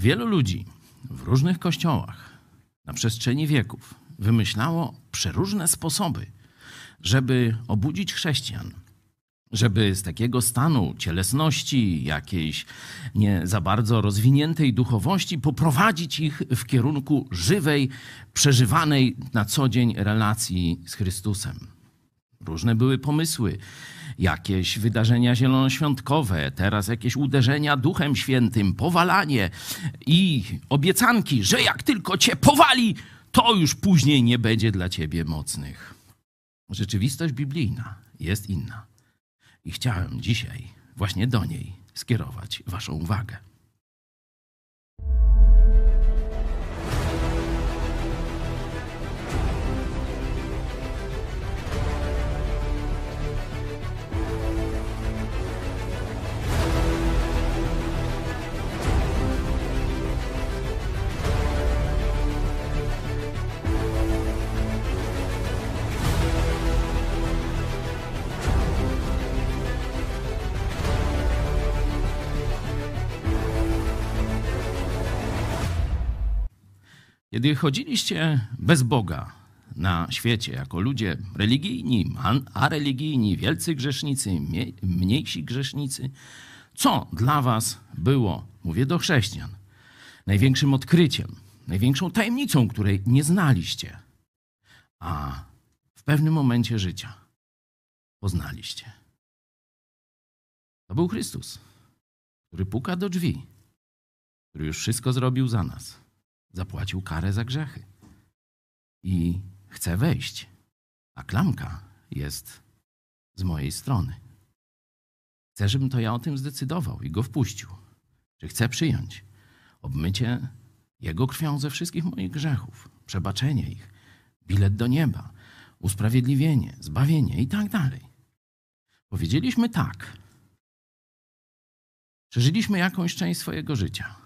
Wielu ludzi w różnych kościołach na przestrzeni wieków wymyślało przeróżne sposoby, żeby obudzić chrześcijan, żeby z takiego stanu cielesności, jakiejś nie za bardzo rozwiniętej duchowości, poprowadzić ich w kierunku żywej, przeżywanej na co dzień relacji z Chrystusem. Różne były pomysły, jakieś wydarzenia zielonoświątkowe, teraz jakieś uderzenia duchem świętym, powalanie i obiecanki, że jak tylko cię powali, to już później nie będzie dla ciebie mocnych. Rzeczywistość biblijna jest inna. I chciałem dzisiaj właśnie do niej skierować Waszą uwagę. Kiedy chodziliście bez Boga na świecie, jako ludzie religijni, a religijni, wielcy grzesznicy, mniejsi grzesznicy, co dla was było, mówię do chrześcijan, największym odkryciem, największą tajemnicą, której nie znaliście, a w pewnym momencie życia poznaliście? To był Chrystus, który puka do drzwi, który już wszystko zrobił za nas zapłacił karę za grzechy. I chce wejść, a klamka jest z mojej strony. Chcę, żebym to ja o tym zdecydował i go wpuścił. Czy chcę przyjąć obmycie Jego krwią ze wszystkich moich grzechów, przebaczenie ich, bilet do nieba, usprawiedliwienie, zbawienie i tak dalej. Powiedzieliśmy tak. Przeżyliśmy jakąś część swojego życia.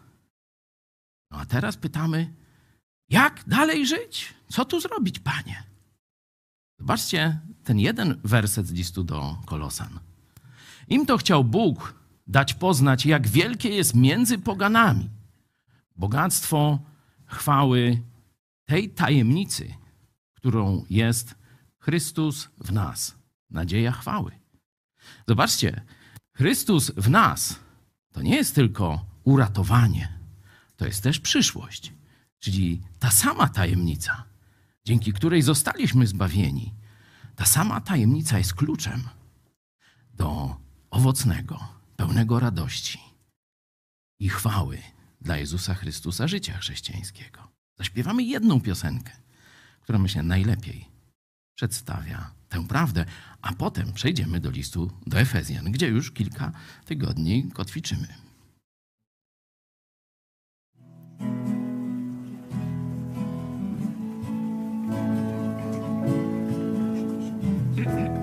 No a teraz pytamy, jak dalej żyć? Co tu zrobić, panie? Zobaczcie ten jeden werset z listu do Kolosan. Im to chciał Bóg dać poznać, jak wielkie jest między poganami bogactwo chwały tej tajemnicy, którą jest Chrystus w nas, nadzieja chwały. Zobaczcie, Chrystus w nas to nie jest tylko uratowanie, to jest też przyszłość, czyli ta sama tajemnica, dzięki której zostaliśmy zbawieni. Ta sama tajemnica jest kluczem do owocnego, pełnego radości i chwały dla Jezusa Chrystusa życia chrześcijańskiego. Zaśpiewamy jedną piosenkę, która myślę najlepiej przedstawia tę prawdę, a potem przejdziemy do listu do Efezjan, gdzie już kilka tygodni kotwiczymy. Będę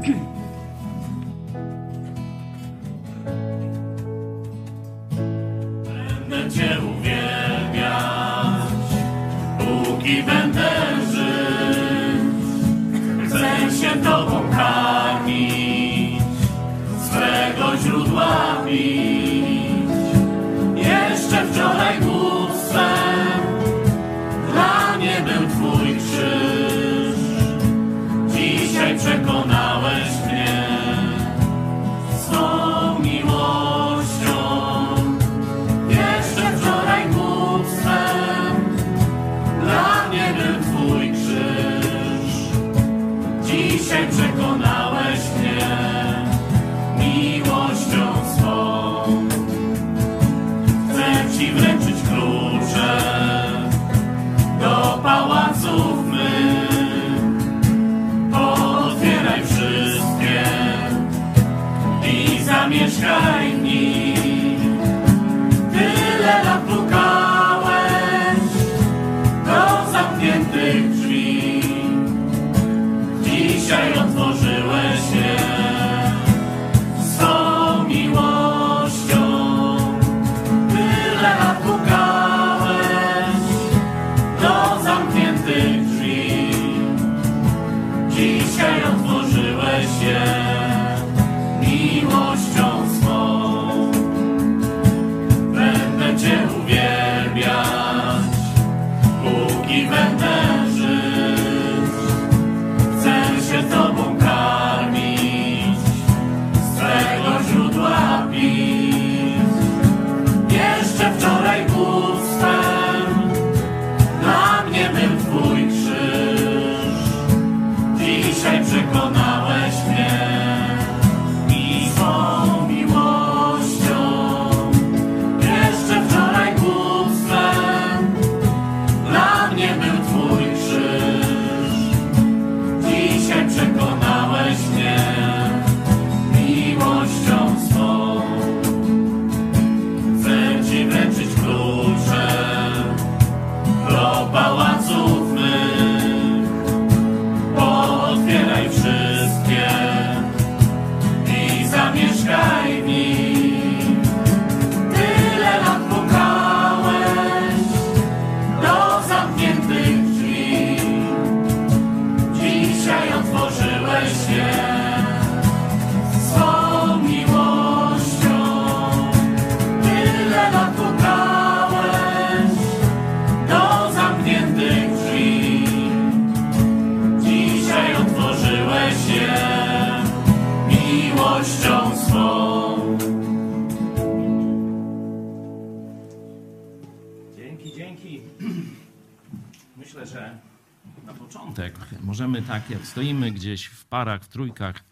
stoimy gdzieś w parach, w trójkach,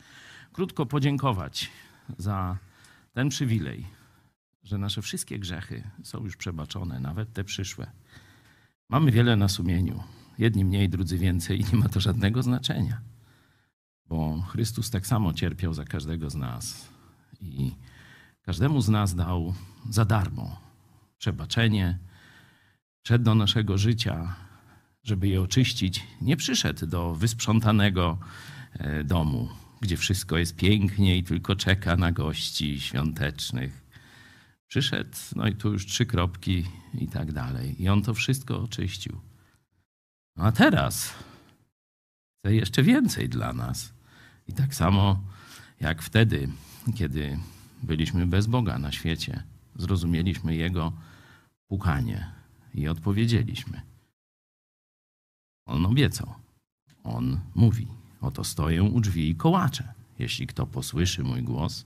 krótko podziękować za ten przywilej, że nasze wszystkie grzechy są już przebaczone, nawet te przyszłe. Mamy wiele na sumieniu. Jedni mniej, drudzy więcej i nie ma to żadnego znaczenia. Bo Chrystus tak samo cierpiał za każdego z nas i każdemu z nas dał za darmo przebaczenie, wszedł do naszego życia, żeby je oczyścić. Nie przyszedł do wysprzątanego e, domu, gdzie wszystko jest pięknie i tylko czeka na gości świątecznych. Przyszedł, no i tu już trzy kropki i tak dalej. I on to wszystko oczyścił. No a teraz chce jeszcze więcej dla nas. I tak samo jak wtedy, kiedy byliśmy bez Boga na świecie, zrozumieliśmy Jego pukanie i odpowiedzieliśmy. On obiecał. On mówi: Oto stoję u drzwi i kołaczę. Jeśli kto posłyszy mój głos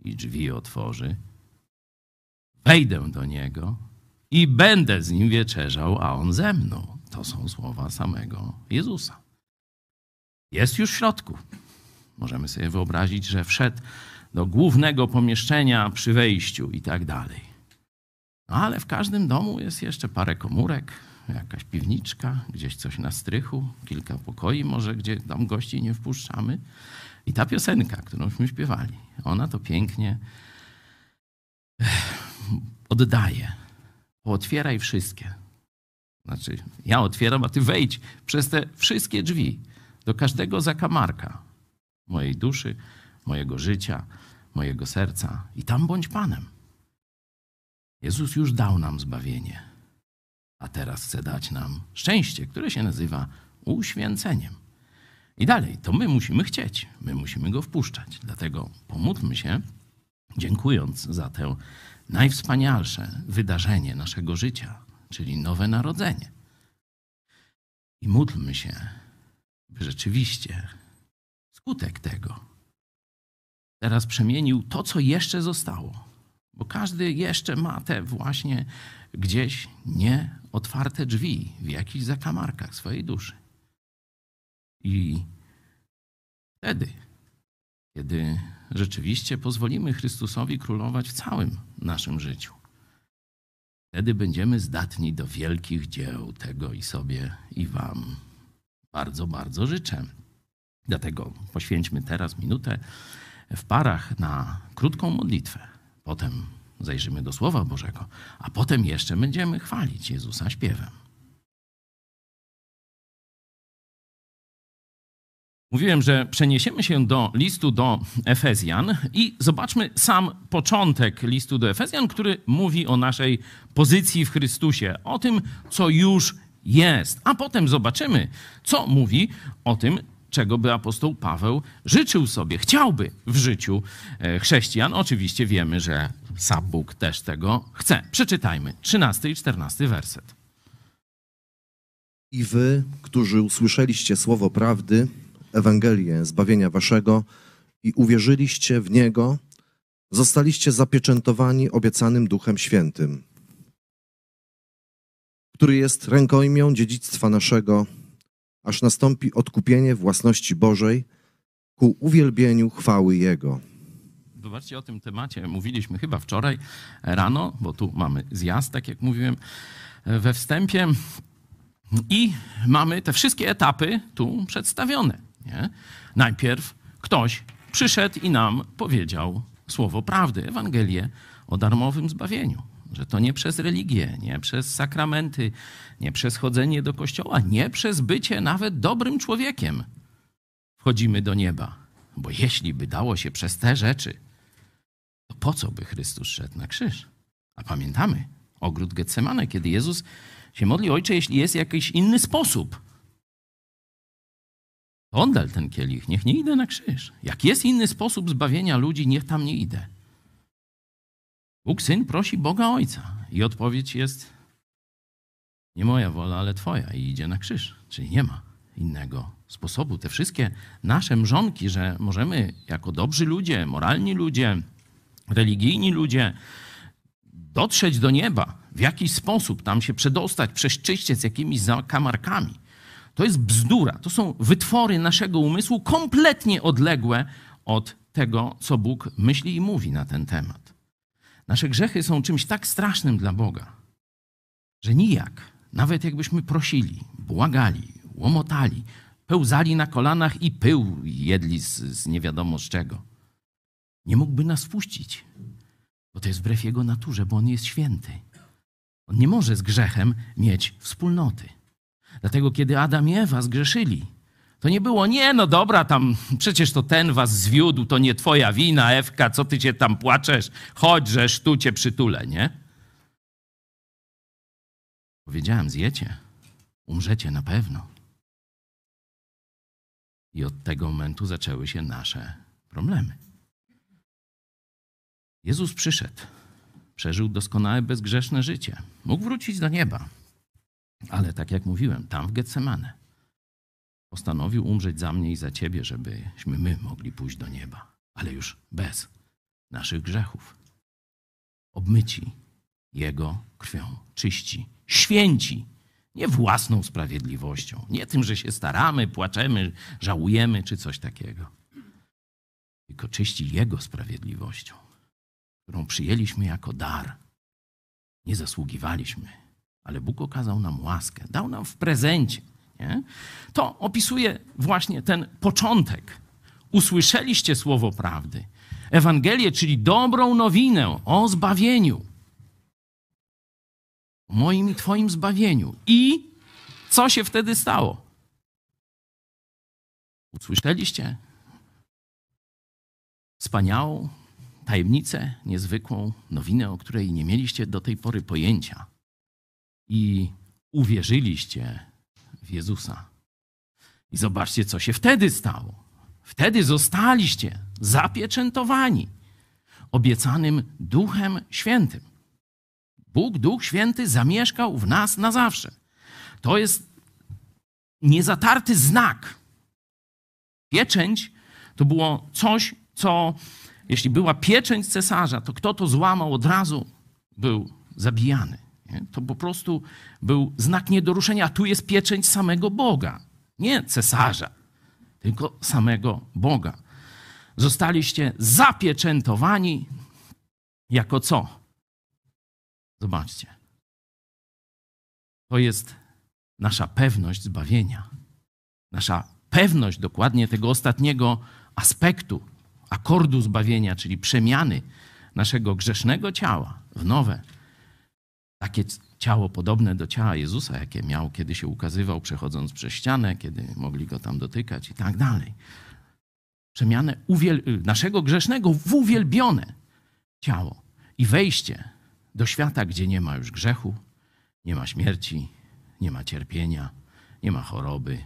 i drzwi otworzy, wejdę do niego i będę z nim wieczerzał, a on ze mną. To są słowa samego Jezusa. Jest już w środku. Możemy sobie wyobrazić, że wszedł do głównego pomieszczenia przy wejściu i tak dalej. Ale w każdym domu jest jeszcze parę komórek, jakaś piwniczka, gdzieś coś na strychu, kilka pokoi może, gdzie tam gości nie wpuszczamy. I ta piosenka, którąśmy śpiewali, ona to pięknie oddaje. Otwieraj wszystkie. Znaczy, ja otwieram, a ty wejdź przez te wszystkie drzwi do każdego zakamarka mojej duszy, mojego życia, mojego serca i tam bądź Panem. Jezus już dał nam zbawienie, a teraz chce dać nam szczęście, które się nazywa uświęceniem. I dalej, to my musimy chcieć, my musimy go wpuszczać. Dlatego pomódlmy się, dziękując za to najwspanialsze wydarzenie naszego życia, czyli nowe narodzenie. I módlmy się, by rzeczywiście skutek tego teraz przemienił to, co jeszcze zostało. Bo każdy jeszcze ma te właśnie gdzieś nieotwarte drzwi w jakichś zakamarkach swojej duszy. I wtedy, kiedy rzeczywiście pozwolimy Chrystusowi królować w całym naszym życiu, wtedy będziemy zdatni do wielkich dzieł tego i sobie, i Wam bardzo, bardzo życzę. Dlatego poświęćmy teraz minutę w parach na krótką modlitwę. Potem zajrzymy do Słowa Bożego, a potem jeszcze będziemy chwalić Jezusa śpiewem. Mówiłem, że przeniesiemy się do listu do Efezjan i zobaczmy sam początek listu do Efezjan, który mówi o naszej pozycji w Chrystusie, o tym, co już jest. A potem zobaczymy, co mówi o tym, czego by apostoł Paweł życzył sobie, chciałby w życiu e, chrześcijan. Oczywiście wiemy, że sam Bóg też tego chce. Przeczytajmy 13 i 14 werset. I wy, którzy usłyszeliście słowo prawdy, Ewangelię zbawienia waszego i uwierzyliście w niego, zostaliście zapieczętowani obiecanym Duchem Świętym, który jest rękojmią dziedzictwa naszego, aż nastąpi odkupienie własności Bożej ku uwielbieniu chwały Jego. Zobaczcie, o tym temacie mówiliśmy chyba wczoraj rano, bo tu mamy zjazd, tak jak mówiłem we wstępie. I mamy te wszystkie etapy tu przedstawione. Nie? Najpierw ktoś przyszedł i nam powiedział słowo prawdy, Ewangelię o darmowym zbawieniu. Że to nie przez religię, nie przez sakramenty, nie przez chodzenie do kościoła, nie przez bycie nawet dobrym człowiekiem wchodzimy do nieba. Bo jeśli by dało się przez te rzeczy, to po co by Chrystus szedł na krzyż? A pamiętamy ogród Getsemane, kiedy Jezus się modli, Ojcze, jeśli jest jakiś inny sposób, oddal ten kielich, niech nie idę na krzyż. Jak jest inny sposób zbawienia ludzi, niech tam nie idę. Bóg Syn prosi Boga Ojca i odpowiedź jest nie moja wola, ale Twoja i idzie na krzyż. Czyli nie ma innego sposobu. Te wszystkie nasze mrzonki, że możemy jako dobrzy ludzie, moralni ludzie, religijni ludzie dotrzeć do nieba, w jakiś sposób tam się przedostać, prześczyście z jakimiś zakamarkami, To jest bzdura. To są wytwory naszego umysłu kompletnie odległe od tego, co Bóg myśli i mówi na ten temat. Nasze grzechy są czymś tak strasznym dla Boga, że nijak, nawet jakbyśmy prosili, błagali, łomotali, pełzali na kolanach i pył jedli z, z nie wiadomo z czego, nie mógłby nas wpuścić, bo to jest wbrew Jego naturze, bo On jest święty. On nie może z grzechem mieć wspólnoty. Dlatego, kiedy Adam i Ewa zgrzeszyli, to nie było, nie, no dobra, tam przecież to ten was zwiódł, to nie twoja wina, Ewka, co ty cię tam płaczesz, chodź, żeż tu cię przytulę, nie? Powiedziałem, zjecie, umrzecie na pewno. I od tego momentu zaczęły się nasze problemy. Jezus przyszedł, przeżył doskonałe, bezgrzeszne życie. Mógł wrócić do nieba, ale tak jak mówiłem, tam w Getsemane postanowił umrzeć za mnie i za ciebie, żebyśmy my mogli pójść do nieba, ale już bez naszych grzechów. Obmyci Jego krwią, czyści, święci, nie własną sprawiedliwością, nie tym, że się staramy, płaczemy, żałujemy czy coś takiego, tylko czyści Jego sprawiedliwością, którą przyjęliśmy jako dar. Nie zasługiwaliśmy, ale Bóg okazał nam łaskę, dał nam w prezencie nie? To opisuje właśnie ten początek. Usłyszeliście słowo prawdy. Ewangelię, czyli dobrą nowinę o zbawieniu. O moim i Twoim zbawieniu. I co się wtedy stało? Usłyszeliście wspaniałą tajemnicę, niezwykłą nowinę, o której nie mieliście do tej pory pojęcia. I uwierzyliście w Jezusa. I zobaczcie, co się wtedy stało. Wtedy zostaliście zapieczętowani obiecanym Duchem Świętym. Bóg, Duch Święty, zamieszkał w nas na zawsze. To jest niezatarty znak. Pieczęć to było coś, co, jeśli była pieczęć cesarza, to kto to złamał od razu, był zabijany. Nie? To po prostu był znak niedoruszenia. A tu jest pieczęć samego Boga, nie cesarza, tylko samego Boga. Zostaliście zapieczętowani jako co? Zobaczcie. To jest nasza pewność zbawienia. Nasza pewność dokładnie tego ostatniego aspektu, akordu zbawienia, czyli przemiany naszego grzesznego ciała w nowe takie ciało podobne do ciała Jezusa, jakie miał, kiedy się ukazywał, przechodząc przez ścianę, kiedy mogli go tam dotykać i tak dalej. Przemianę naszego grzesznego w uwielbione ciało i wejście do świata, gdzie nie ma już grzechu, nie ma śmierci, nie ma cierpienia, nie ma choroby,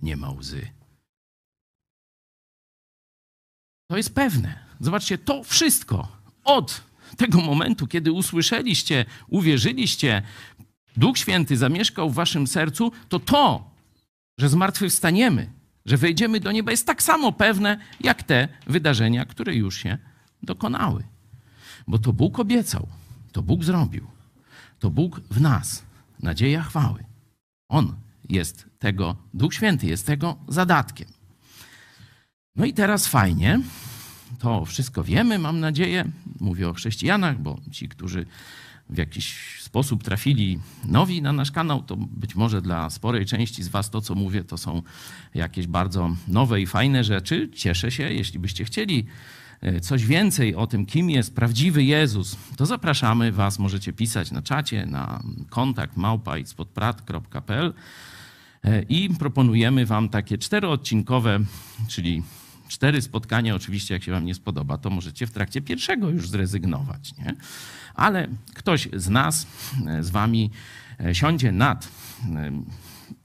nie ma łzy. To jest pewne. Zobaczcie, to wszystko od tego momentu, kiedy usłyszeliście, uwierzyliście, Duch Święty zamieszkał w waszym sercu, to to, że zmartwychwstaniemy, że wejdziemy do nieba, jest tak samo pewne, jak te wydarzenia, które już się dokonały. Bo to Bóg obiecał, to Bóg zrobił, to Bóg w nas, nadzieja chwały. On jest tego, Duch Święty jest tego zadatkiem. No i teraz fajnie, to wszystko wiemy, mam nadzieję. Mówię o chrześcijanach, bo ci, którzy w jakiś sposób trafili nowi na nasz kanał, to być może dla sporej części z Was to, co mówię, to są jakieś bardzo nowe i fajne rzeczy. Cieszę się, jeśli byście chcieli e, coś więcej o tym, kim jest prawdziwy Jezus, to zapraszamy Was, możecie pisać na czacie, na kontakt małpa.pl e, i proponujemy Wam takie czteroodcinkowe, czyli cztery spotkania, oczywiście, jak się Wam nie spodoba, to możecie w trakcie pierwszego już zrezygnować. Nie? Ale ktoś z nas, z Wami e, siądzie nad e,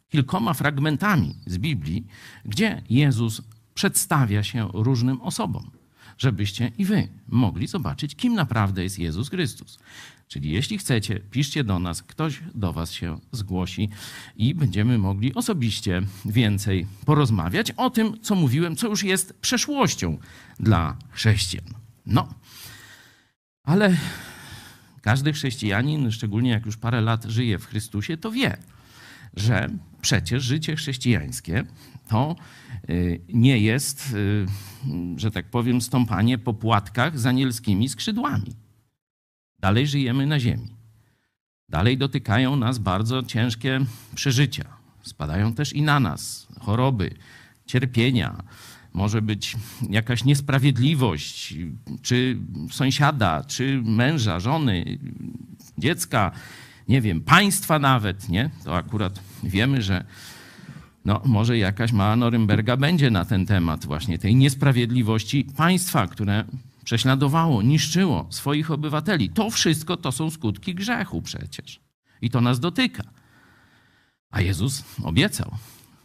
kilkoma fragmentami z Biblii, gdzie Jezus przedstawia się różnym osobom, żebyście i Wy mogli zobaczyć, kim naprawdę jest Jezus Chrystus. Czyli jeśli chcecie, piszcie do nas, ktoś do Was się zgłosi i będziemy mogli osobiście więcej porozmawiać o tym, co mówiłem, co już jest przeszłością dla chrześcijan. No, ale każdy chrześcijanin, szczególnie jak już parę lat żyje w Chrystusie, to wie, że przecież życie chrześcijańskie to y, nie jest, y, że tak powiem, stąpanie po płatkach z anielskimi skrzydłami. Dalej żyjemy na ziemi. Dalej dotykają nas bardzo ciężkie przeżycia. Spadają też i na nas choroby, cierpienia. Może być jakaś niesprawiedliwość, czy sąsiada, czy męża, żony, dziecka, nie wiem, państwa nawet, nie? To akurat wiemy, że no, może jakaś mała Norymberga będzie na ten temat właśnie tej niesprawiedliwości państwa, które prześladowało, niszczyło swoich obywateli. To wszystko to są skutki grzechu przecież. I to nas dotyka. A Jezus obiecał,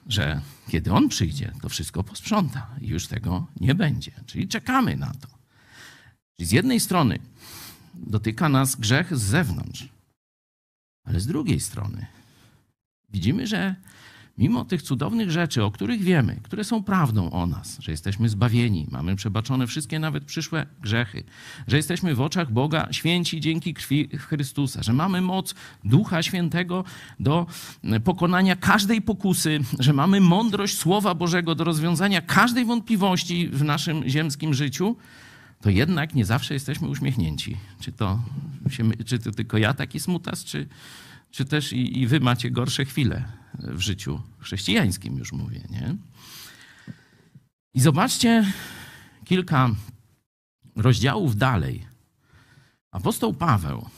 że kiedy On przyjdzie, to wszystko posprząta i już tego nie będzie. Czyli czekamy na to. Czyli z jednej strony dotyka nas grzech z zewnątrz, ale z drugiej strony widzimy, że mimo tych cudownych rzeczy, o których wiemy, które są prawdą o nas, że jesteśmy zbawieni, mamy przebaczone wszystkie nawet przyszłe grzechy, że jesteśmy w oczach Boga święci dzięki krwi Chrystusa, że mamy moc Ducha Świętego do pokonania każdej pokusy, że mamy mądrość Słowa Bożego do rozwiązania każdej wątpliwości w naszym ziemskim życiu, to jednak nie zawsze jesteśmy uśmiechnięci. Czy to, się, czy to tylko ja taki smutas, czy, czy też i, i wy macie gorsze chwile w życiu chrześcijańskim, już mówię, nie? I zobaczcie kilka rozdziałów dalej. Apostoł Paweł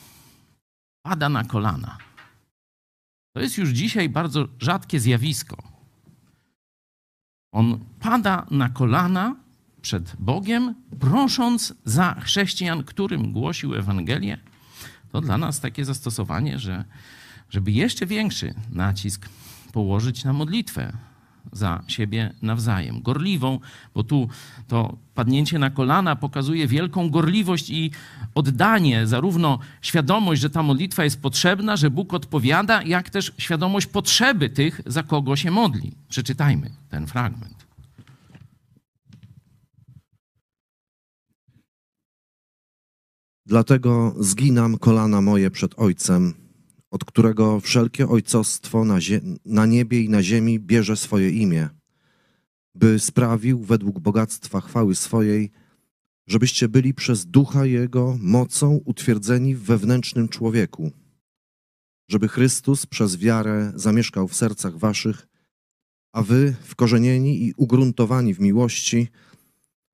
pada na kolana. To jest już dzisiaj bardzo rzadkie zjawisko. On pada na kolana przed Bogiem, prosząc za chrześcijan, którym głosił Ewangelię. To dla nas takie zastosowanie, że żeby jeszcze większy nacisk położyć na modlitwę za siebie nawzajem. Gorliwą, bo tu to padnięcie na kolana pokazuje wielką gorliwość i oddanie, zarówno świadomość, że ta modlitwa jest potrzebna, że Bóg odpowiada, jak też świadomość potrzeby tych, za kogo się modli. Przeczytajmy ten fragment. Dlatego zginam kolana moje przed Ojcem, od którego wszelkie ojcostwo na, na niebie i na ziemi bierze swoje imię, by sprawił według bogactwa chwały swojej, żebyście byli przez ducha Jego mocą utwierdzeni w wewnętrznym człowieku, żeby Chrystus przez wiarę zamieszkał w sercach waszych, a wy, wkorzenieni i ugruntowani w miłości,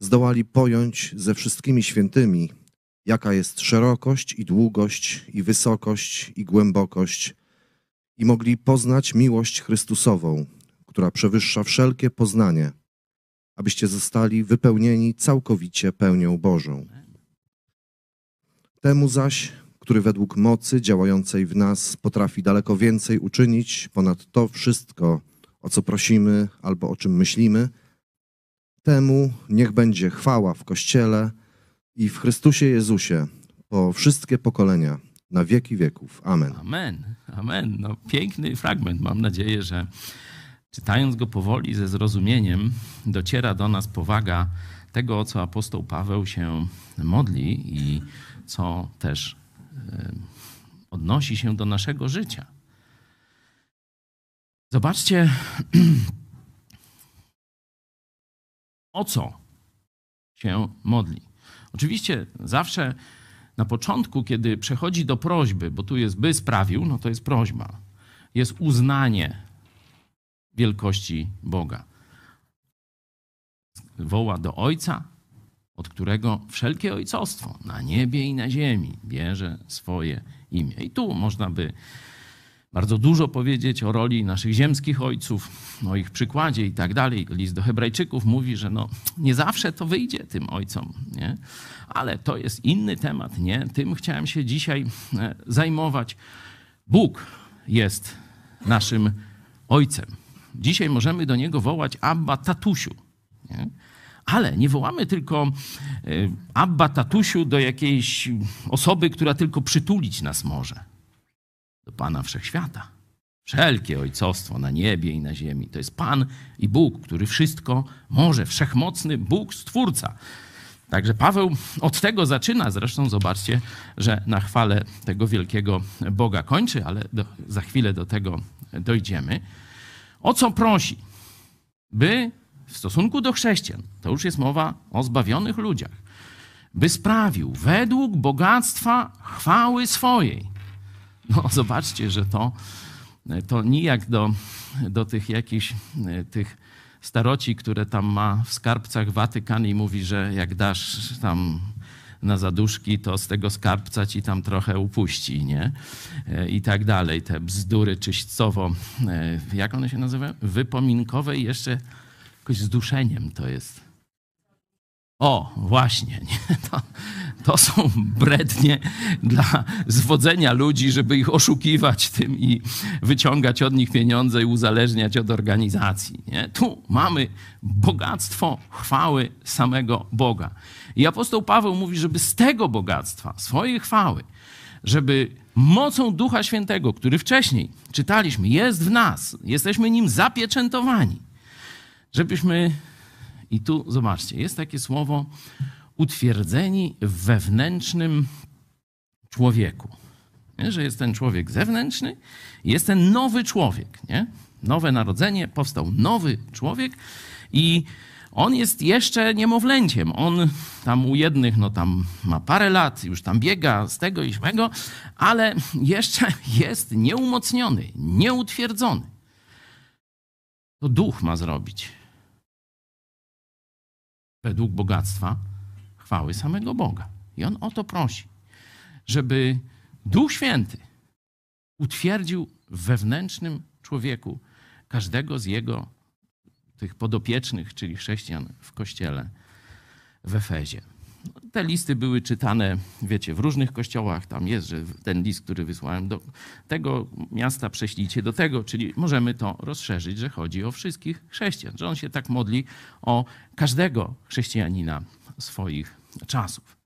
zdołali pojąć ze wszystkimi świętymi, jaka jest szerokość i długość i wysokość i głębokość, i mogli poznać miłość Chrystusową, która przewyższa wszelkie poznanie, abyście zostali wypełnieni całkowicie pełnią Bożą. Temu zaś, który według mocy działającej w nas potrafi daleko więcej uczynić ponad to wszystko, o co prosimy albo o czym myślimy, temu niech będzie chwała w Kościele i w Chrystusie Jezusie po wszystkie pokolenia, na wieki wieków. Amen. Amen, amen. No, piękny fragment. Mam nadzieję, że czytając go powoli, ze zrozumieniem, dociera do nas powaga tego, o co apostoł Paweł się modli i co też e, odnosi się do naszego życia. Zobaczcie, o co się modli. Oczywiście zawsze na początku, kiedy przechodzi do prośby, bo tu jest by sprawił, no to jest prośba. Jest uznanie wielkości Boga. Woła do Ojca, od którego wszelkie ojcostwo na niebie i na ziemi bierze swoje imię. I tu można by bardzo dużo powiedzieć o roli naszych ziemskich ojców, o ich przykładzie i tak dalej. List do Hebrajczyków mówi, że no, nie zawsze to wyjdzie tym ojcom, nie? ale to jest inny temat. Nie? Tym chciałem się dzisiaj e, zajmować. Bóg jest naszym ojcem. Dzisiaj możemy do niego wołać Abba Tatusiu. Nie? Ale nie wołamy tylko e, Abba Tatusiu do jakiejś osoby, która tylko przytulić nas może do Pana Wszechświata. Wszelkie ojcostwo na niebie i na ziemi to jest Pan i Bóg, który wszystko może, wszechmocny Bóg, Stwórca. Także Paweł od tego zaczyna. Zresztą zobaczcie, że na chwale tego wielkiego Boga kończy, ale do, za chwilę do tego dojdziemy. O co prosi? By w stosunku do chrześcijan, to już jest mowa o zbawionych ludziach, by sprawił według bogactwa chwały swojej. No, zobaczcie, że to, to nijak do, do tych jakichś tych staroci, które tam ma w skarbcach Watykan i mówi, że jak dasz tam na zaduszki, to z tego skarbca ci tam trochę upuści, nie? I tak dalej. Te bzdury czyścowo, jak one się nazywają? Wypominkowe i jeszcze jakoś z duszeniem to jest. O, właśnie. Nie? To, to są brednie dla zwodzenia ludzi, żeby ich oszukiwać tym i wyciągać od nich pieniądze i uzależniać od organizacji. Nie? Tu mamy bogactwo chwały samego Boga. I apostoł Paweł mówi, żeby z tego bogactwa, swojej chwały, żeby mocą Ducha Świętego, który wcześniej czytaliśmy, jest w nas, jesteśmy nim zapieczętowani, żebyśmy, i tu zobaczcie, jest takie słowo, utwierdzeni w wewnętrznym człowieku. Nie? Że jest ten człowiek zewnętrzny, jest ten nowy człowiek. Nie? Nowe narodzenie, powstał nowy człowiek i on jest jeszcze niemowlęciem. On tam u jednych, no tam ma parę lat, już tam biega z tego i śmego, ale jeszcze jest nieumocniony, nieutwierdzony. To duch ma zrobić. Według bogactwa chwały samego Boga. I on o to prosi, żeby Duch Święty utwierdził w wewnętrznym człowieku każdego z jego tych podopiecznych, czyli chrześcijan w kościele w Efezie. Te listy były czytane, wiecie, w różnych kościołach. Tam jest, że ten list, który wysłałem do tego miasta, prześlijcie do tego, czyli możemy to rozszerzyć, że chodzi o wszystkich chrześcijan, że on się tak modli o każdego chrześcijanina swoich czasów.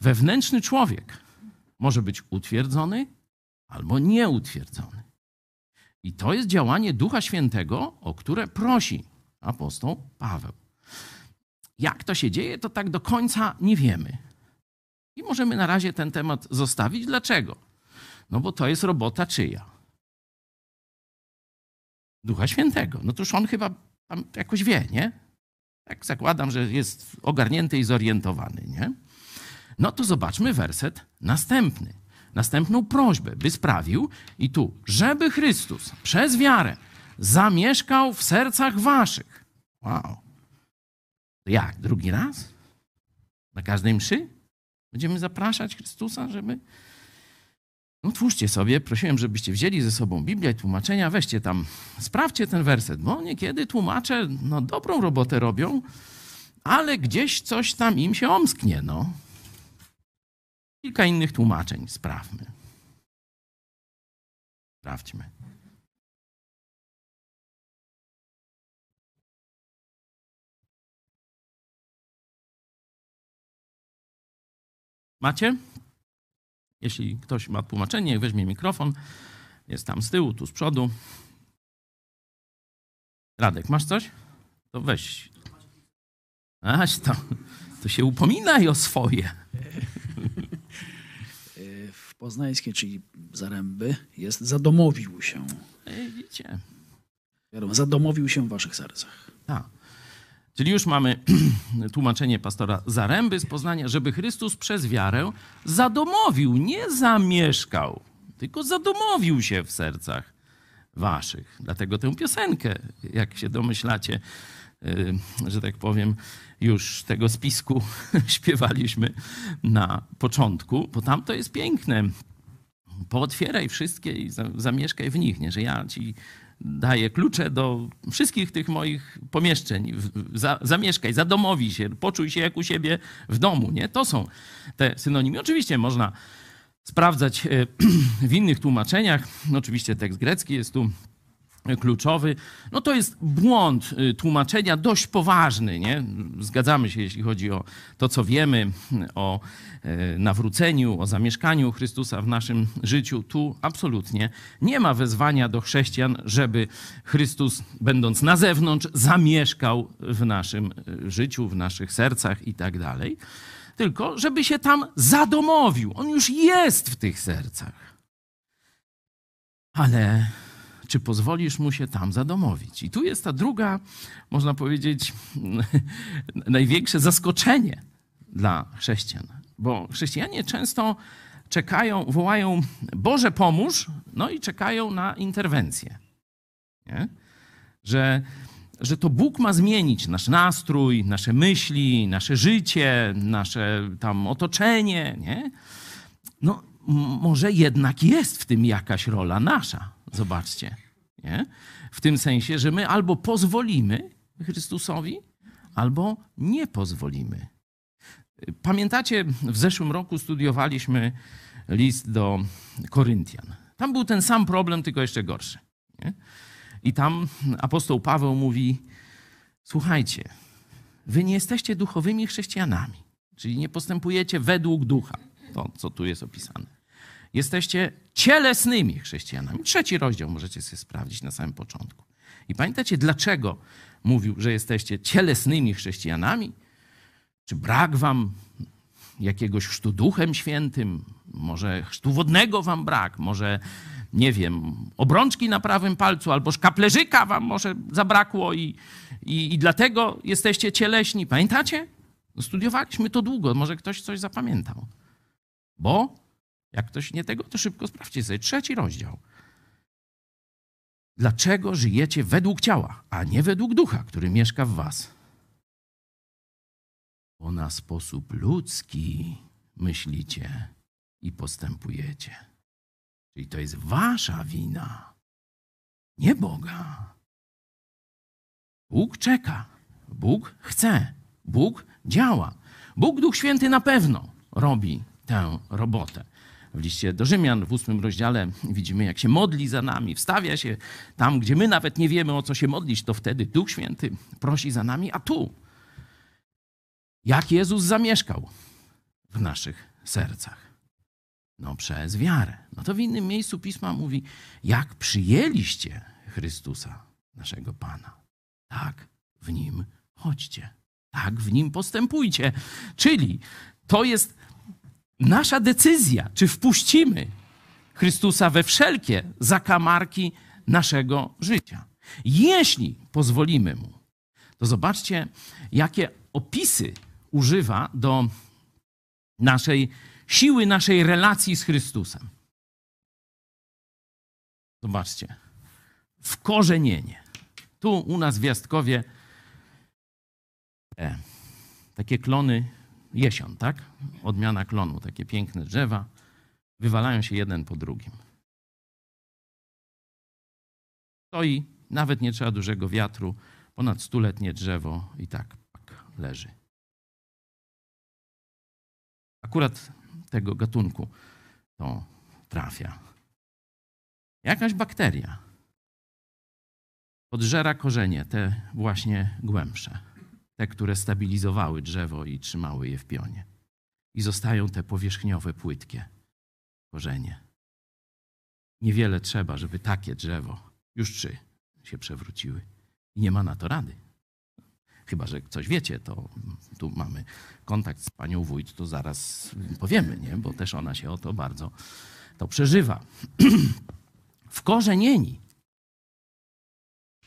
Wewnętrzny człowiek może być utwierdzony albo nieutwierdzony. I to jest działanie Ducha Świętego, o które prosi apostoł Paweł. Jak to się dzieje, to tak do końca nie wiemy. I możemy na razie ten temat zostawić. Dlaczego? No bo to jest robota czyja? Ducha Świętego. No toż on chyba jakoś wie, nie? Tak zakładam, że jest ogarnięty i zorientowany, nie? No to zobaczmy werset następny. Następną prośbę, by sprawił, i tu, żeby Chrystus przez wiarę zamieszkał w sercach waszych. Wow. Jak? Drugi raz? Na każdej mszy? Będziemy zapraszać Chrystusa, żeby. No, twórzcie sobie, prosiłem, żebyście wzięli ze sobą Biblię i tłumaczenia, weźcie tam, sprawdźcie ten werset, bo niekiedy tłumacze no, dobrą robotę robią, ale gdzieś coś tam im się omsknie, no. Kilka innych tłumaczeń sprawmy. Sprawdźmy. Macie? Jeśli ktoś ma tłumaczenie, weźmie mikrofon. Jest tam z tyłu, tu z przodu. Radek, masz coś? To weź. Aś to, to się upominaj o swoje. W poznańskiej, czyli Zaręby, jest zadomowił się. Ej, Widzicie? Wiadomo, zadomowił się w waszych sercach. Tak. Czyli już mamy tłumaczenie pastora Zaręby z Poznania, żeby Chrystus przez wiarę zadomowił, nie zamieszkał, tylko zadomowił się w sercach waszych. Dlatego tę piosenkę, jak się domyślacie, y, że tak powiem, już tego spisku śpiewaliśmy na początku, bo tam to jest piękne. Pootwieraj wszystkie i za- zamieszkaj w nich, nie? że ja ci daję klucze do wszystkich tych moich pomieszczeń. Za, zamieszkaj, zadomowi się, poczuj się jak u siebie w domu. Nie? To są te synonimy. Oczywiście można sprawdzać e, w innych tłumaczeniach. Oczywiście tekst grecki jest tu kluczowy. No to jest błąd y, tłumaczenia, dość poważny. Nie? Zgadzamy się, jeśli chodzi o to, co wiemy o e, nawróceniu, o zamieszkaniu Chrystusa w naszym życiu. Tu absolutnie nie ma wezwania do chrześcijan, żeby Chrystus, będąc na zewnątrz, zamieszkał w naszym e, życiu, w naszych sercach i tak dalej. Tylko, żeby się tam zadomowił. On już jest w tych sercach. Ale czy pozwolisz mu się tam zadomowić? I tu jest ta druga, można powiedzieć, największe zaskoczenie dla chrześcijan. Bo chrześcijanie często czekają, wołają Boże pomóż, no i czekają na interwencję. Nie? Że, że to Bóg ma zmienić nasz nastrój, nasze myśli, nasze życie, nasze tam otoczenie. Nie? No, może jednak jest w tym jakaś rola nasza. Zobaczcie. Nie? W tym sensie, że my albo pozwolimy Chrystusowi, albo nie pozwolimy. Pamiętacie, w zeszłym roku studiowaliśmy list do Koryntian. Tam był ten sam problem, tylko jeszcze gorszy. Nie? I tam apostoł Paweł mówi: Słuchajcie, wy nie jesteście duchowymi chrześcijanami, czyli nie postępujecie według ducha, to co tu jest opisane. Jesteście cielesnymi chrześcijanami. Trzeci rozdział możecie sobie sprawdzić na samym początku. I pamiętacie, dlaczego mówił, że jesteście cielesnymi chrześcijanami? Czy brak wam jakiegoś chrztu duchem świętym? Może chrztu wodnego wam brak? Może, nie wiem, obrączki na prawym palcu albo szkaplerzyka wam może zabrakło i, i, i dlatego jesteście cieleśni? Pamiętacie? Studiowaliśmy to długo, może ktoś coś zapamiętał. Bo jak ktoś nie tego, to szybko sprawdźcie sobie. Trzeci rozdział. Dlaczego żyjecie według ciała, a nie według ducha, który mieszka w was? Bo na sposób ludzki myślicie i postępujecie. Czyli to jest wasza wina, nie Boga. Bóg czeka, Bóg chce, Bóg działa. Bóg Duch Święty na pewno robi tę robotę. W liście do Rzymian w ósmym rozdziale widzimy, jak się modli za nami, wstawia się tam, gdzie my nawet nie wiemy, o co się modlić, to wtedy Duch Święty prosi za nami, a tu, jak Jezus zamieszkał w naszych sercach? No przez wiarę. No to w innym miejscu Pisma mówi, jak przyjęliście Chrystusa, naszego Pana, tak w Nim chodźcie, tak w Nim postępujcie. Czyli to jest nasza decyzja, czy wpuścimy Chrystusa we wszelkie zakamarki naszego życia. Jeśli pozwolimy mu, to zobaczcie, jakie opisy używa do naszej siły, naszej relacji z Chrystusem. Zobaczcie. Wkorzenienie. Tu u nas w Jastkowie e, takie klony jesion, tak? Odmiana klonu, takie piękne drzewa, wywalają się jeden po drugim. Stoi, nawet nie trzeba dużego wiatru, ponad stuletnie drzewo i tak, leży. Akurat tego gatunku to trafia. Jakaś bakteria podżera korzenie, te właśnie głębsze te, które stabilizowały drzewo i trzymały je w pionie. I zostają te powierzchniowe, płytkie korzenie. Niewiele trzeba, żeby takie drzewo, już trzy, się przewróciły. I nie ma na to rady. Chyba, że coś wiecie, to tu mamy kontakt z panią wójt, to zaraz powiemy, nie? bo też ona się o to bardzo to przeżywa. Wkorzenieni.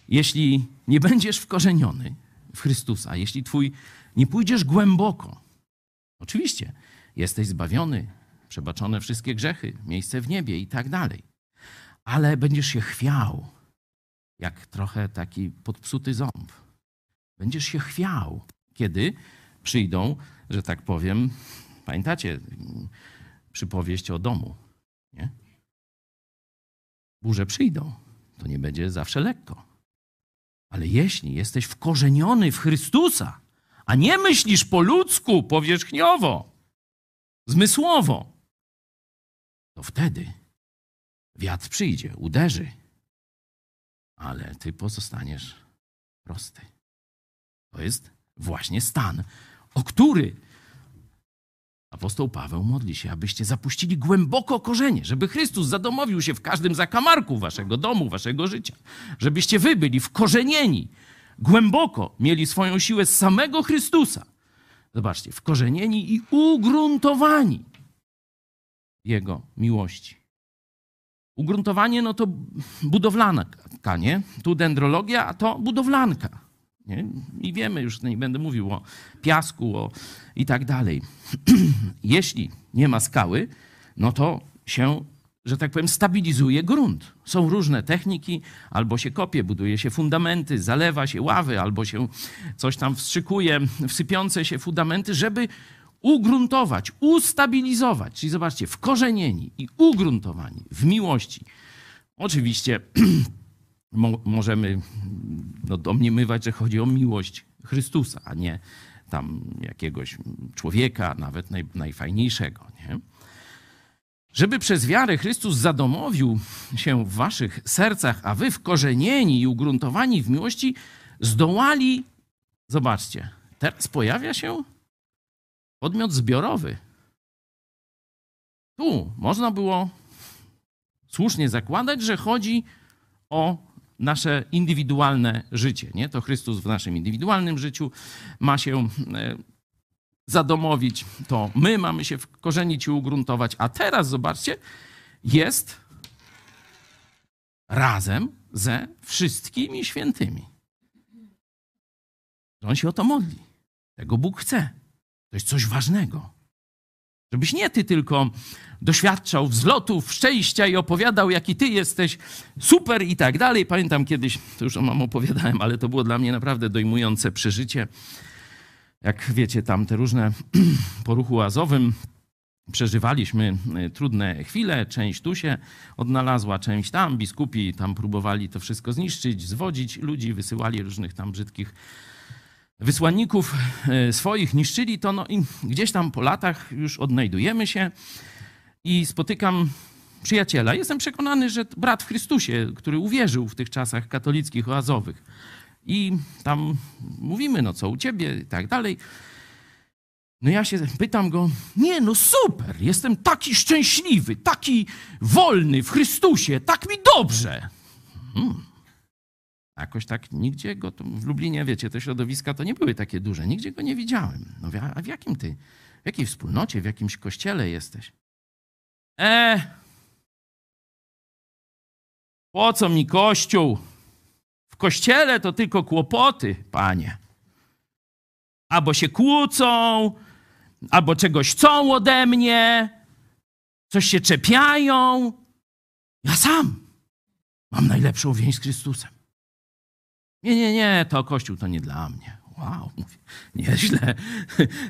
Jeśli nie będziesz wkorzeniony, w Chrystusa, jeśli twój nie pójdziesz głęboko, oczywiście jesteś zbawiony, przebaczone wszystkie grzechy, miejsce w niebie i tak dalej, ale będziesz się chwiał, jak trochę taki podpsuty ząb. Będziesz się chwiał, kiedy przyjdą, że tak powiem, pamiętacie przypowieść o domu, nie? Burze przyjdą, to nie będzie zawsze lekko. Ale jeśli jesteś wkorzeniony w Chrystusa, a nie myślisz po ludzku, powierzchniowo, zmysłowo, to wtedy wiatr przyjdzie, uderzy, ale ty pozostaniesz prosty. To jest właśnie stan, o który apostoł Paweł modli się, abyście zapuścili głęboko korzenie, żeby Chrystus zadomowił się w każdym zakamarku waszego domu, waszego życia, żebyście wy byli wkorzenieni głęboko, mieli swoją siłę z samego Chrystusa. Zobaczcie, wkorzenieni i ugruntowani Jego miłości. Ugruntowanie no to budowlanka, nie? Tu dendrologia, a to budowlanka. Nie? I wiemy już, nie będę mówił o piasku o, i tak dalej. Jeśli nie ma skały, no to się, że tak powiem, stabilizuje grunt. Są różne techniki, albo się kopie, buduje się fundamenty, zalewa się ławy, albo się coś tam wstrzykuje, wsypiące się fundamenty, żeby ugruntować, ustabilizować. Czyli zobaczcie, wkorzenieni i ugruntowani w miłości. Oczywiście mo możemy no, domniemywać, że chodzi o miłość Chrystusa, a nie tam jakiegoś człowieka, nawet naj, najfajniejszego. Nie? Żeby przez wiarę Chrystus zadomowił się w waszych sercach, a wy wkorzenieni i ugruntowani w miłości zdołali, zobaczcie, teraz pojawia się podmiot zbiorowy. Tu można było słusznie zakładać, że chodzi o nasze indywidualne życie. Nie? To Chrystus w naszym indywidualnym życiu ma się e, zadomowić, to my mamy się wkorzenić i ugruntować. A teraz, zobaczcie, jest razem ze wszystkimi świętymi. On się o to modli. Tego Bóg chce. To jest coś ważnego. Żebyś nie ty tylko doświadczał wzlotów, szczęścia i opowiadał, jaki ty jesteś super i tak dalej. Pamiętam kiedyś, to już mam opowiadałem, ale to było dla mnie naprawdę dojmujące przeżycie. Jak wiecie, tam te różne po ruchu azowym przeżywaliśmy y, trudne chwile. Część tu się odnalazła, część tam. Biskupi tam próbowali to wszystko zniszczyć, zwodzić ludzi, wysyłali różnych tam brzydkich wysłanników e, swoich niszczyli, to no i gdzieś tam po latach już odnajdujemy się i spotykam przyjaciela. Jestem przekonany, że brat w Chrystusie, który uwierzył w tych czasach katolickich, oazowych. I tam mówimy, no co u ciebie i tak dalej. No ja się pytam go, nie no super, jestem taki szczęśliwy, taki wolny w Chrystusie, tak mi dobrze. Hmm. Jakoś tak nigdzie go, w Lublinie, wiecie, te środowiska to nie były takie duże, nigdzie go nie widziałem. No a w jakim ty, w jakiej wspólnocie, w jakimś kościele jesteś? E, po co mi kościół? W kościele to tylko kłopoty, panie. Albo się kłócą, albo czegoś chcą ode mnie, coś się czepiają. Ja sam mam najlepszą więź z Chrystusem. Nie, nie, nie, to Kościół to nie dla mnie. Wow, mówię, nieźle.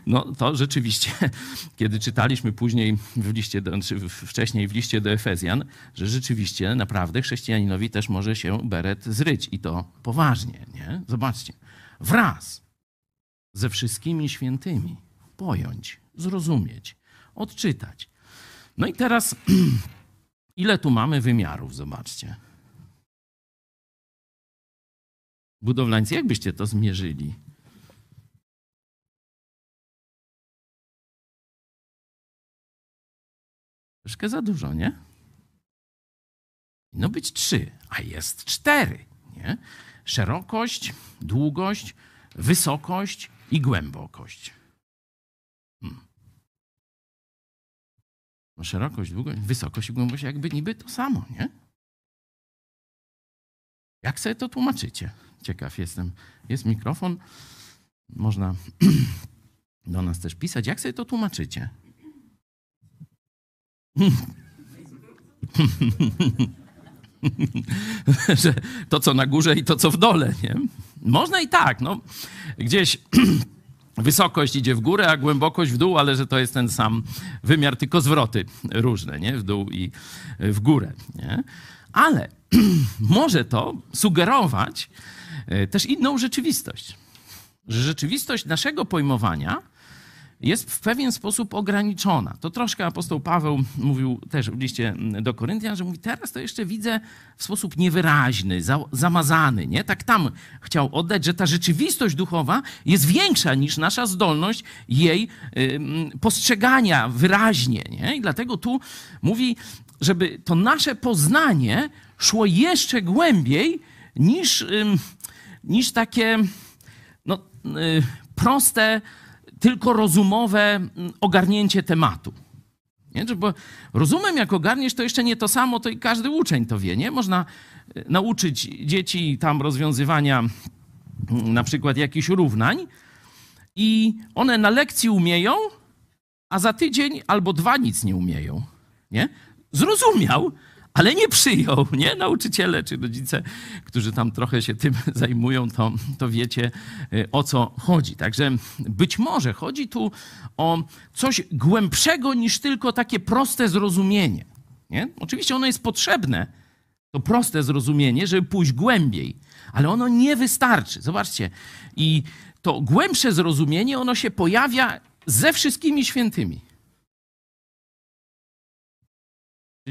No to rzeczywiście, kiedy czytaliśmy później w liście, do, czy wcześniej w liście do Efezjan, że rzeczywiście naprawdę chrześcijaninowi też może się beret zryć i to poważnie, nie? Zobaczcie, wraz ze wszystkimi świętymi pojąć, zrozumieć, odczytać. No i teraz, ile tu mamy wymiarów, zobaczcie. Budowlańcy, jak byście to zmierzyli? Troszkę za dużo, nie? No być trzy, a jest cztery, nie? Szerokość, długość, wysokość i głębokość. Hmm. No szerokość, długość, wysokość i głębokość jakby niby to samo, nie? Jak sobie to tłumaczycie? Ciekaw jestem. Jest mikrofon, można do nas też pisać. Jak sobie to tłumaczycie? że to, co na górze i to, co w dole, nie? Można i tak, no. Gdzieś wysokość idzie w górę, a głębokość w dół, ale że to jest ten sam wymiar, tylko zwroty różne, nie? W dół i w górę, nie? Ale może to sugerować też inną rzeczywistość. Że rzeczywistość naszego pojmowania jest w pewien sposób ograniczona. To troszkę apostoł Paweł mówił też w liście do Koryntian, że mówi, teraz to jeszcze widzę w sposób niewyraźny, za, zamazany. Nie? Tak tam chciał oddać, że ta rzeczywistość duchowa jest większa niż nasza zdolność jej postrzegania wyraźnie. Nie? I dlatego tu mówi, żeby to nasze poznanie szło jeszcze głębiej niż, niż takie no, y, proste, tylko rozumowe mm, ogarnięcie tematu. Nie? Bo rozumem, jak ogarniesz, to jeszcze nie to samo, to i każdy uczeń to wie. Nie? Można y, nauczyć dzieci tam rozwiązywania mm, na przykład jakichś równań i one na lekcji umieją, a za tydzień albo dwa nic nie umieją. Nie? Zrozumiał, ale nie przyjął, nie? Nauczyciele czy rodzice, którzy tam trochę się tym zajmują, to, to wiecie y, o co chodzi. Także być może chodzi tu o coś głębszego niż tylko takie proste zrozumienie. Nie? Oczywiście ono jest potrzebne, to proste zrozumienie, żeby pójść głębiej, ale ono nie wystarczy. Zobaczcie, i to głębsze zrozumienie, ono się pojawia ze wszystkimi świętymi.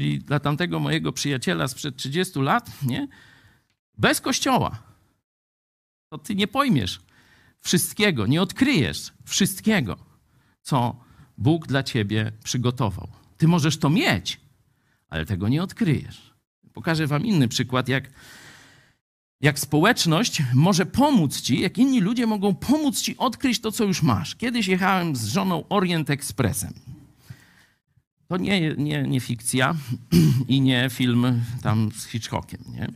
Czyli dla tamtego mojego przyjaciela sprzed 30 lat, nie? Bez kościoła. To ty nie pojmiesz wszystkiego, nie odkryjesz wszystkiego, co Bóg dla ciebie przygotował. Ty możesz to mieć, ale tego nie odkryjesz. Pokażę wam inny przykład, jak, jak społeczność może pomóc ci, jak inni ludzie mogą pomóc ci odkryć to, co już masz. Kiedyś jechałem z żoną Orient Expressem. To nie, nie, nie fikcja i nie film tam z Hitchcockiem, nie?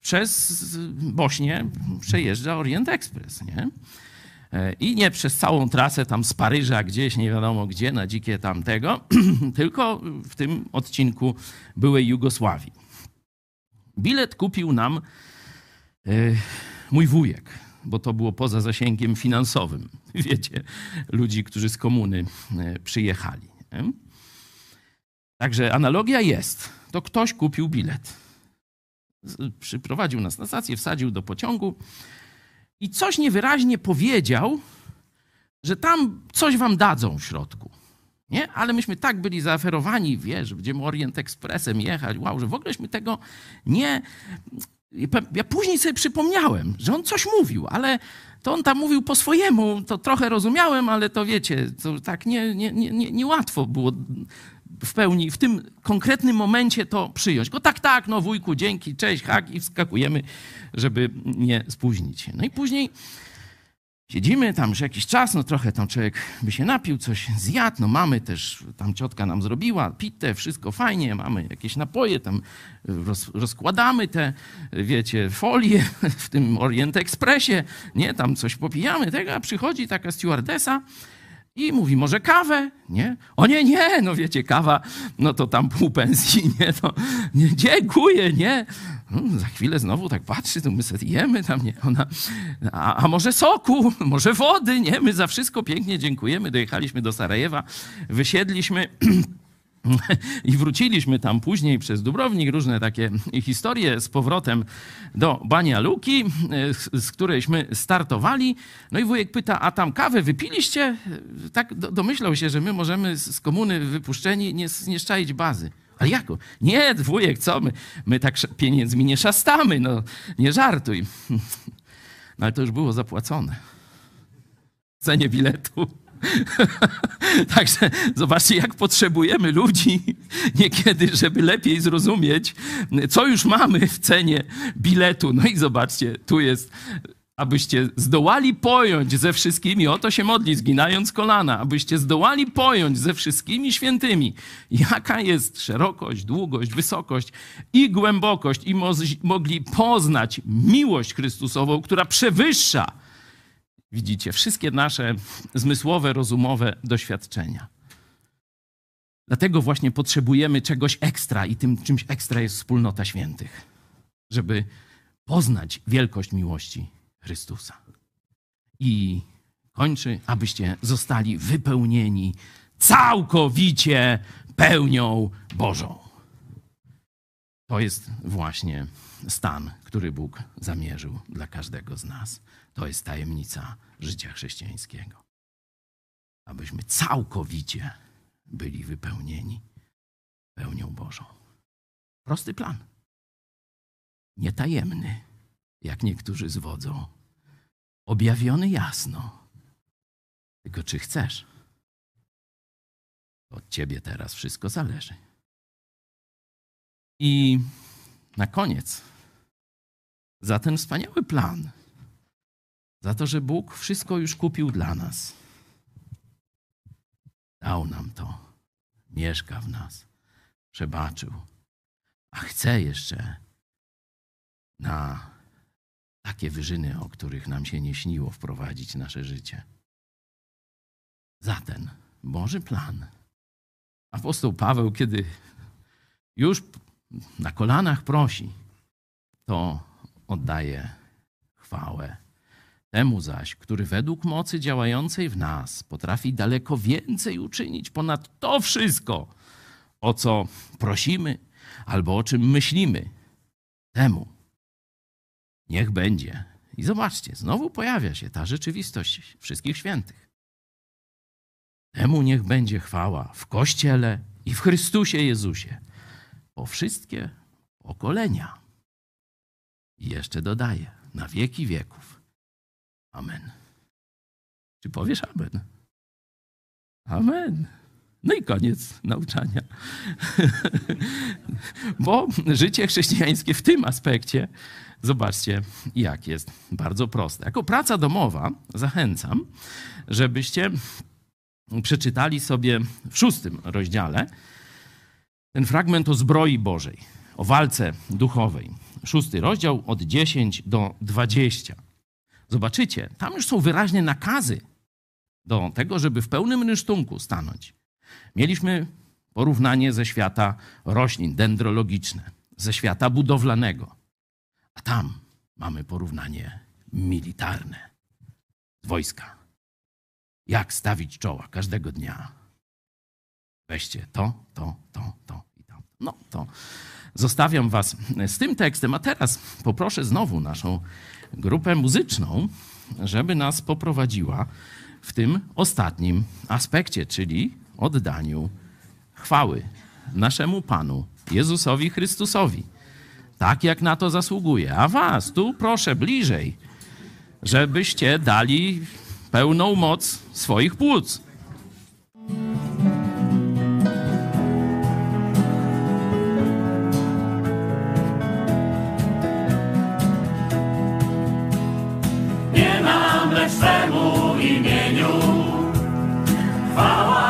Przez Bośnię przejeżdża Orient Express, nie? I nie przez całą trasę tam z Paryża gdzieś, nie wiadomo gdzie, na dzikie tamtego, tylko w tym odcinku byłej Jugosławii. Bilet kupił nam e, mój wujek, bo to było poza zasięgiem finansowym. Wiecie, ludzi, którzy z komuny e, przyjechali. Nie? Także analogia jest. To ktoś kupił bilet. Przyprowadził nas na stację, wsadził do pociągu i coś niewyraźnie powiedział, że tam coś wam dadzą w środku. Nie? Ale myśmy tak byli zaaferowani, wiesz, będziemy Orient Expressem jechać, wow, że w ogóleśmy tego nie... Ja później sobie przypomniałem, że on coś mówił, ale to on tam mówił po swojemu, to trochę rozumiałem, ale to wiecie, to tak nie, nie, nie, nie łatwo było w pełni w tym konkretnym momencie to przyjąć. Go tak, tak, no wujku, dzięki, cześć, hak i wskakujemy, żeby nie spóźnić się. No i później siedzimy tam już jakiś czas, no trochę tam człowiek by się napił, coś zjadł, no mamy też, tam ciotka nam zrobiła pizzę, wszystko fajnie, mamy jakieś napoje, tam roz, rozkładamy te, wiecie, folie w tym Orient Expressie, nie, tam coś popijamy tego, a przychodzi taka stewardesa, i mówi, może kawę? Nie? O nie, nie, no wiecie, kawa, no to tam pół pensji, nie? To, nie dziękuję, nie? No, za chwilę znowu tak patrzy, to my sobie jemy tam, nie? Ona, a, a może soku, może wody, nie? My za wszystko pięknie dziękujemy. Dojechaliśmy do Sarajewa, wysiedliśmy... I wróciliśmy tam później przez Dubrownik, różne takie historie z powrotem do Bania Luki, z którejśmy startowali. No i wujek pyta, a tam kawę wypiliście? Tak domyślał się, że my możemy z komuny wypuszczeni nie, nie szczaić bazy. Ale jako? Nie, wujek, co my? My tak pieniędzmi nie szastamy, no nie żartuj. No ale to już było zapłacone. Cenie biletu. Także zobaczcie, jak potrzebujemy ludzi niekiedy, żeby lepiej zrozumieć, co już mamy w cenie biletu. No i zobaczcie, tu jest abyście zdołali pojąć ze wszystkimi, o to się modli, zginając kolana, abyście zdołali pojąć ze wszystkimi świętymi, jaka jest szerokość, długość, wysokość i głębokość, i mo mogli poznać miłość Chrystusową, która przewyższa Widzicie, wszystkie nasze zmysłowe, rozumowe doświadczenia. Dlatego właśnie potrzebujemy czegoś ekstra i tym czymś ekstra jest wspólnota świętych, żeby poznać wielkość miłości Chrystusa. I kończy, abyście zostali wypełnieni całkowicie pełnią Bożą. To jest właśnie stan, który Bóg zamierzył dla każdego z nas. To jest tajemnica życia chrześcijańskiego. abyśmy całkowicie byli wypełnieni pełnią Bożą. Prosty plan. Nietajemny, jak niektórzy zwodzą. Objawiony jasno. Tylko czy chcesz? Od ciebie teraz wszystko zależy. I na koniec, za ten wspaniały plan, za to, że Bóg wszystko już kupił dla nas, dał nam to, mieszka w nas, przebaczył, a chce jeszcze na takie wyżyny, o których nam się nie śniło, wprowadzić nasze życie. Za ten Boży plan. Apostoł Paweł, kiedy już na kolanach prosi, to oddaje chwałę. Temu zaś, który według mocy działającej w nas potrafi daleko więcej uczynić ponad to wszystko, o co prosimy albo o czym myślimy, temu niech będzie. I zobaczcie, znowu pojawia się ta rzeczywistość wszystkich świętych. Temu niech będzie chwała w Kościele i w Chrystusie Jezusie po wszystkie pokolenia. I jeszcze dodaje, na wieki wieków. Amen. Czy powiesz amen? Amen. No i koniec nauczania. Bo życie chrześcijańskie w tym aspekcie, zobaczcie, jak jest bardzo proste. Jako praca domowa zachęcam, żebyście przeczytali sobie w szóstym rozdziale ten fragment o zbroi Bożej, o walce duchowej. Szósty rozdział od 10 do 20. Zobaczycie, tam już są wyraźne nakazy do tego, żeby w pełnym rynsztunku stanąć. Mieliśmy porównanie ze świata roślin dendrologiczne, ze świata budowlanego. A tam mamy porównanie militarne wojska. Jak stawić czoła każdego dnia. Weźcie to, to, to, to i to. No to zostawiam Was z tym tekstem, a teraz poproszę znowu naszą grupę muzyczną, żeby nas poprowadziła w tym ostatnim aspekcie, czyli oddaniu chwały naszemu Panu Jezusowi Chrystusowi. Tak jak na to zasługuje. A Was tu proszę bliżej, żebyście dali pełną moc swoich płuc. Lecz Twemu imieniu. Chwała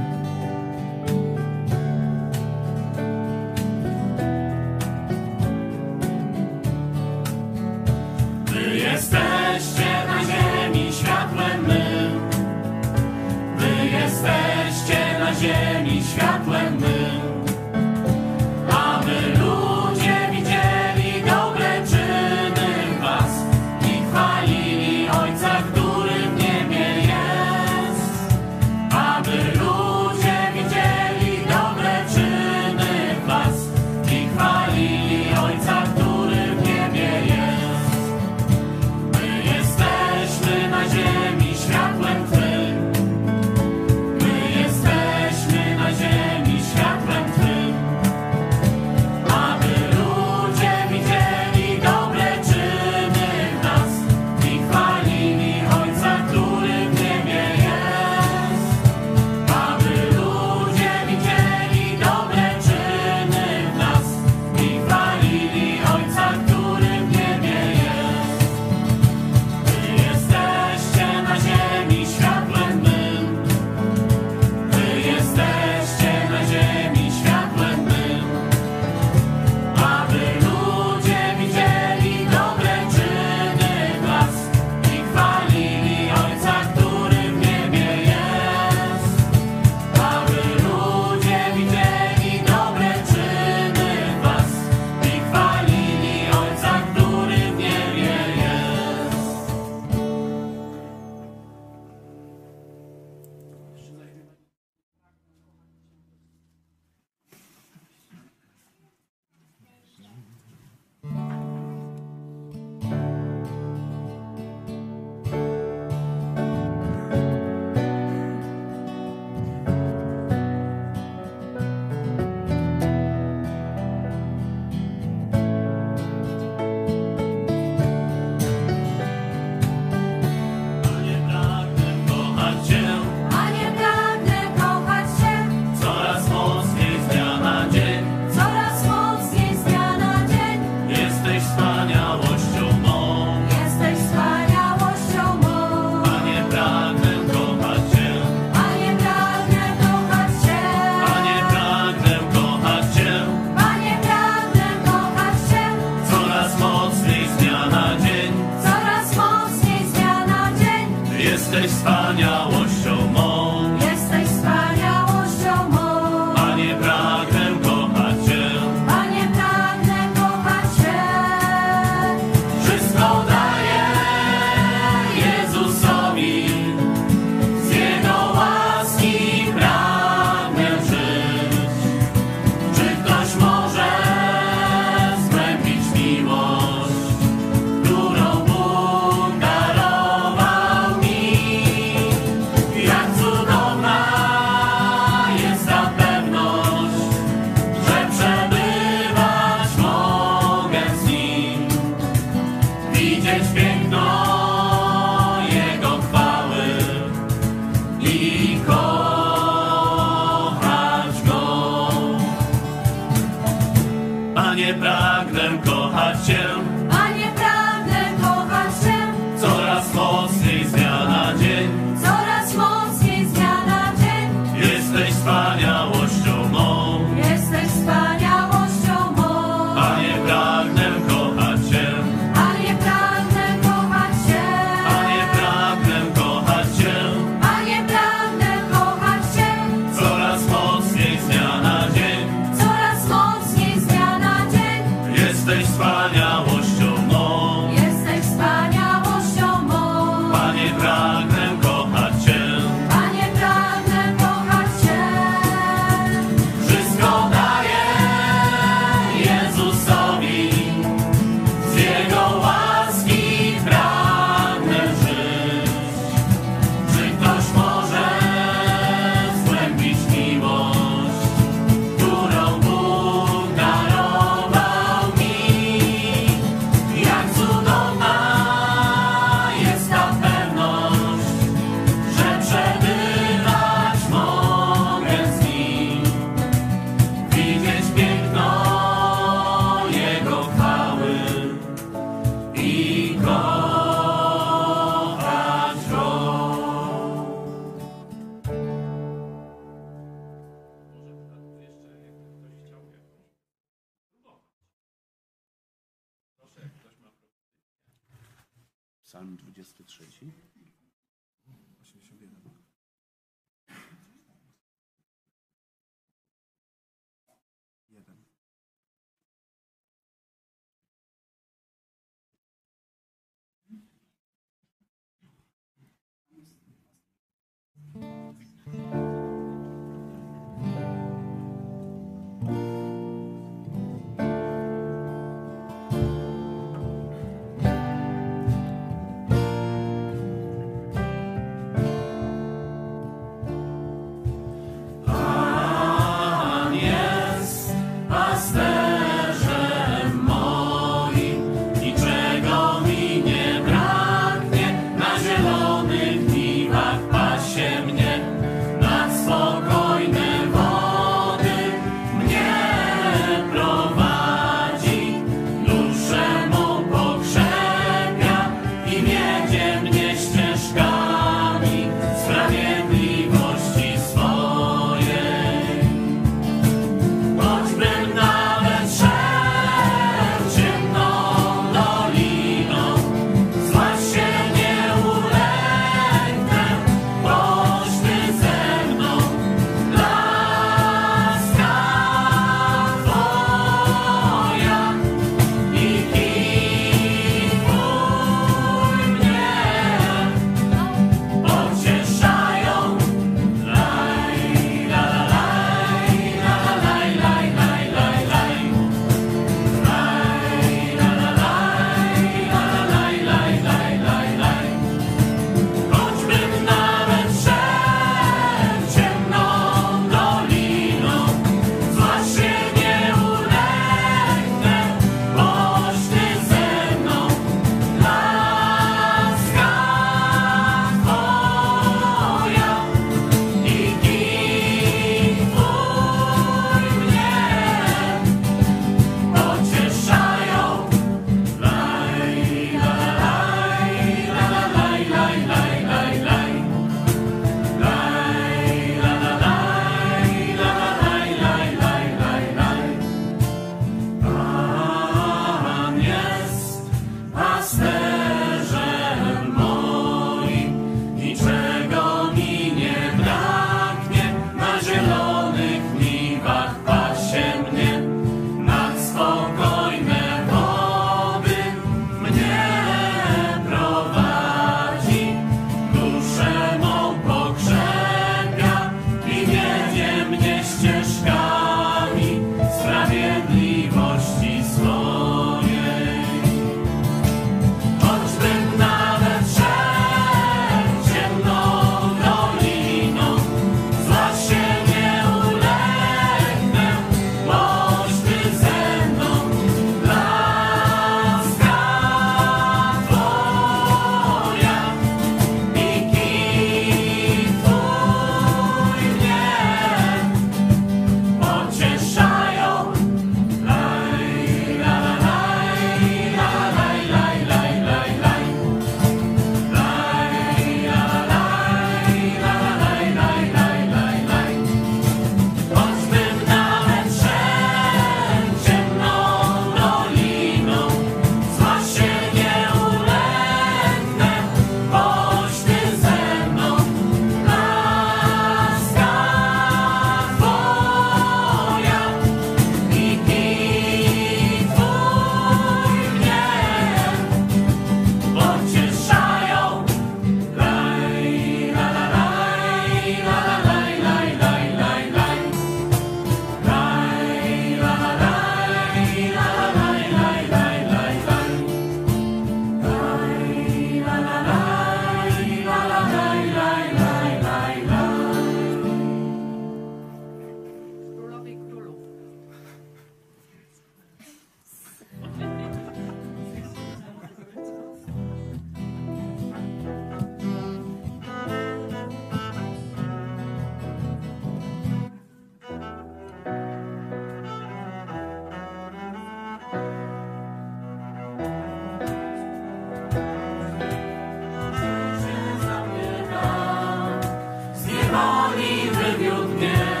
down.